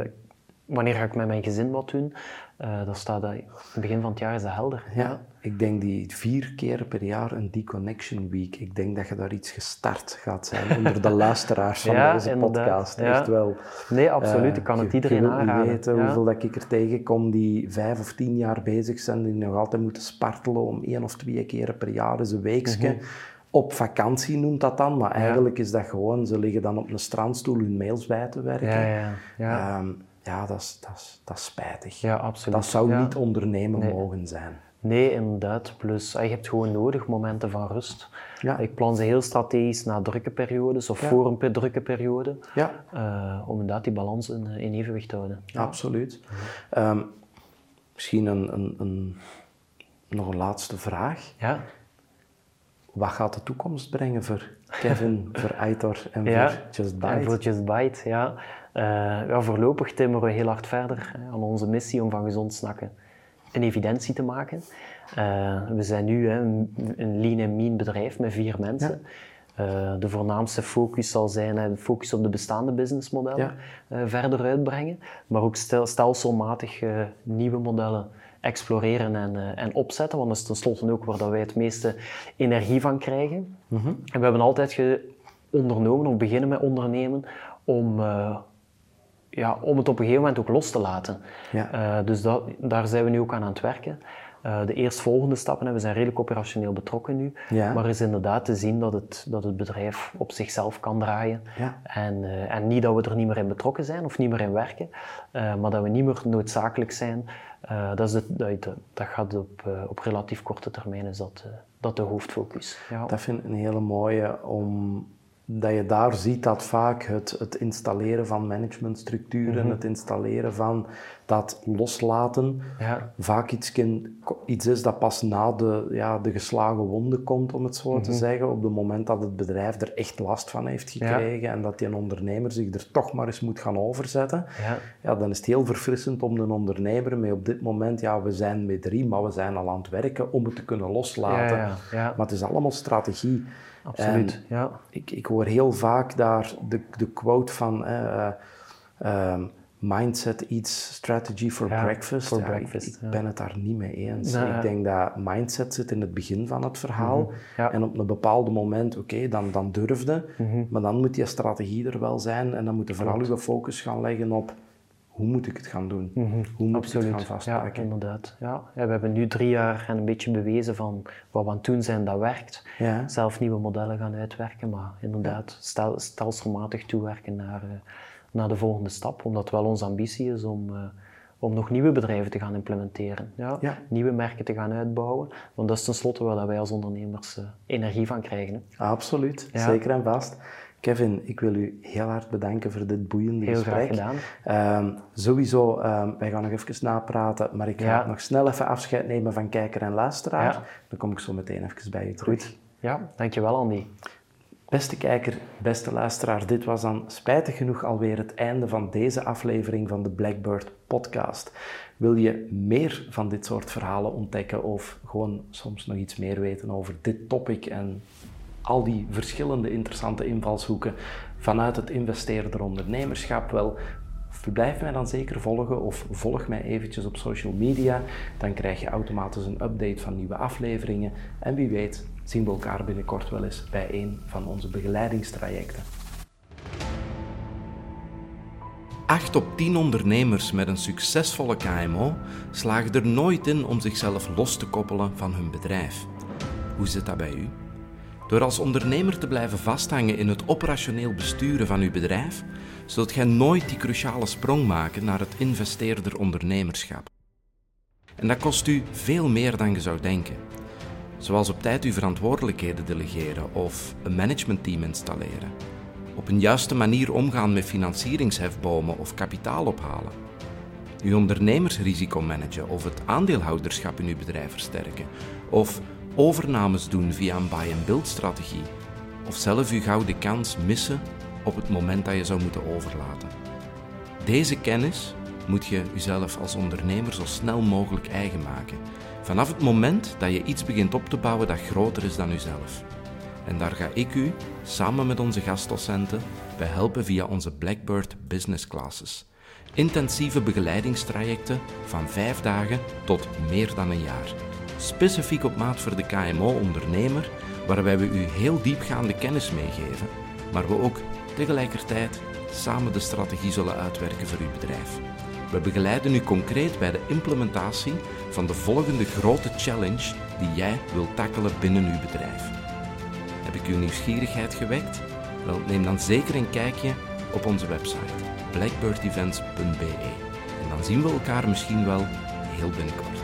wanneer ga ik met mijn gezin wat doen? Uh, dat staat in het begin van het jaar is dat helder. Ja, ik denk die vier keer per jaar een Deconnection Week. Ik denk dat je daar iets gestart gaat zijn onder de luisteraars van deze podcast. Ja. Echt wel. Nee, absoluut. ik kan het iedereen je aanraden. weten hoeveel dat ik er tegenkom die vijf of tien jaar bezig zijn, die nog altijd moeten spartelen om één of twee keer per jaar eens een weekje. Mhm op vakantie noemt dat dan, maar eigenlijk is dat gewoon, ze liggen dan op een strandstoel hun mails bij te werken. Ja, ja, ja. Um, ja dat, is, dat, is, dat is spijtig. Ja, absoluut. Dat zou niet ondernemen mogen zijn. Nee, inderdaad. Plus, je hebt gewoon nodig momenten van rust. Ja. Ik plan ze heel strategisch na drukke periodes of voor een drukke periode. Ja. Uh, om inderdaad die balans in, in evenwicht te houden. Absoluut. Um, misschien een, een, een, nog een laatste vraag. Ja wat gaat de toekomst brengen voor Kevin, voor Aitor en voor Just Bite? En voor Just Bite, ja. Uh, ja. Voorlopig timmeren we heel hard verder hè, aan onze missie om van gezond snakken een evidentie te maken. Uh, we zijn nu hè, een, een lean en mean bedrijf met vier mensen. Uh, de voornaamste focus zal zijn de focus op de bestaande businessmodellen verder uitbrengen, maar ook stel, stelselmatig nieuwe modellen exploreren en, en opzetten, want dat is tenslotte ook waar dat wij het meeste energie van krijgen. Mhm. En we hebben altijd ondernomen, of beginnen met ondernemen, om, ja, om het op een gegeven moment ook los te laten. Ja. Uh, dus dat, daar zijn we nu ook aan aan het werken. Uh, de eerstvolgende stappen, we zijn redelijk operationeel betrokken nu, ja. maar is inderdaad te zien dat het, dat het bedrijf op zichzelf kan draaien. Ja. En, uh, en niet dat we er niet meer in betrokken zijn of niet meer in werken, maar dat we niet meer noodzakelijk zijn dat, is dat, dat, gaat op, op relatief korte termijn is dat, dat de hoofdfocus. Ja. Dat vind ik een hele mooie om dat je daar ziet dat vaak het, het installeren van managementstructuren, mhm. het installeren van dat loslaten, ja. vaak iets, iets is dat pas na de, ja, de geslagen wonden komt, om het zo te mhm. zeggen. Op het moment dat het bedrijf er echt last van heeft gekregen en dat die ondernemer zich er toch maar eens moet gaan overzetten, ja. ja. dan is het heel verfrissend om de ondernemer mee op dit moment, ja, we zijn met drie, maar we zijn al aan het werken om het te kunnen loslaten. Maar het is allemaal strategie. Absoluut, ja. Ik, ik hoor heel vaak daar de, de quote van uh, um, mindset eats strategy for breakfast. For breakfast ik, ben het daar niet mee eens. ik denk dat mindset zit in het begin van het verhaal. Mhm, en op een bepaald moment, oké, dan, dan durfde. Mm Maar dan moet die strategie er wel zijn en dan moet je vooral je focus gaan leggen op hoe moet ik het gaan doen? Mhm. Hoe moet Absoluut. ik het gaan vastpakken? Ja, inderdaad. Ja. ja. we hebben nu drie jaar en een beetje bewezen van wat we aan het doen zijn, dat werkt. Ja. Zelf nieuwe modellen gaan uitwerken, maar inderdaad stel, stelselmatig toewerken naar, uh, naar de volgende stap. Omdat het wel onze ambitie is om, uh, om nog nieuwe bedrijven te gaan implementeren. Ja? Nieuwe merken te gaan uitbouwen. Want dat is tenslotte waar wij als ondernemers uh, energie van krijgen. Absoluut, zeker en vast. Kevin, ik wil u heel hard bedanken voor dit boeiende heel gesprek. Heel graag gedaan. Um, sowieso, um, wij gaan nog even napraten, maar ik ga nog snel even afscheid nemen van kijker en luisteraar. Ja. Dan kom ik zo meteen even bij je terug. Goed. Ja, dankjewel Andy. Beste kijker, beste luisteraar, dit was dan spijtig genoeg alweer het einde van deze aflevering van de Blackbird podcast. Wil je meer van dit soort verhalen ontdekken of gewoon soms nog iets meer weten over dit topic en al die verschillende interessante invalshoeken vanuit het investeerder ondernemerschap wel. Blijf mij dan zeker volgen of volg mij eventjes op social media. Dan krijg je automatisch een update van nieuwe afleveringen. En wie weet zien we elkaar binnenkort wel eens bij een van onze begeleidingstrajecten. 8 op 10 ondernemers met een succesvolle KMO slagen er nooit in om zichzelf los te koppelen van hun bedrijf. Hoe zit dat bij u? Door als ondernemer te blijven vasthangen in het operationeel besturen van uw bedrijf, zult gij nooit die cruciale sprong maken naar het investeerder ondernemerschap. En dat kost u veel meer dan je zou denken. Zoals op tijd uw verantwoordelijkheden delegeren of een managementteam installeren. Op een juiste manier omgaan met financieringshefbomen of kapitaal ophalen. uw ondernemersrisico managen of het aandeelhouderschap in uw bedrijf versterken, of overnames doen via een buy-and-build strategie, of zelf uw gouden kans missen op het moment dat je zou moeten overlaten. Deze kennis moet je jezelf als ondernemer zo snel mogelijk eigen maken. Vanaf het moment dat je iets begint op te bouwen dat groter is dan uzelf. En daar ga ik u, samen met onze gastdocenten, bij helpen via onze Blackbird Business Classes. Intensieve begeleidingstrajecten van vijf dagen tot meer dan een jaar. Specifiek op maat voor de KMO-ondernemer, waarbij we u heel diepgaande kennis meegeven, maar we ook tegelijkertijd samen de strategie zullen uitwerken voor uw bedrijf. We begeleiden u concreet bij de implementatie van de volgende grote challenge die jij wilt tackelen binnen uw bedrijf. Heb ik uw nieuwsgierigheid gewekt? Wel, neem dan zeker een kijkje op onze website blackbirdevents.be en dan zien we elkaar misschien wel heel binnenkort.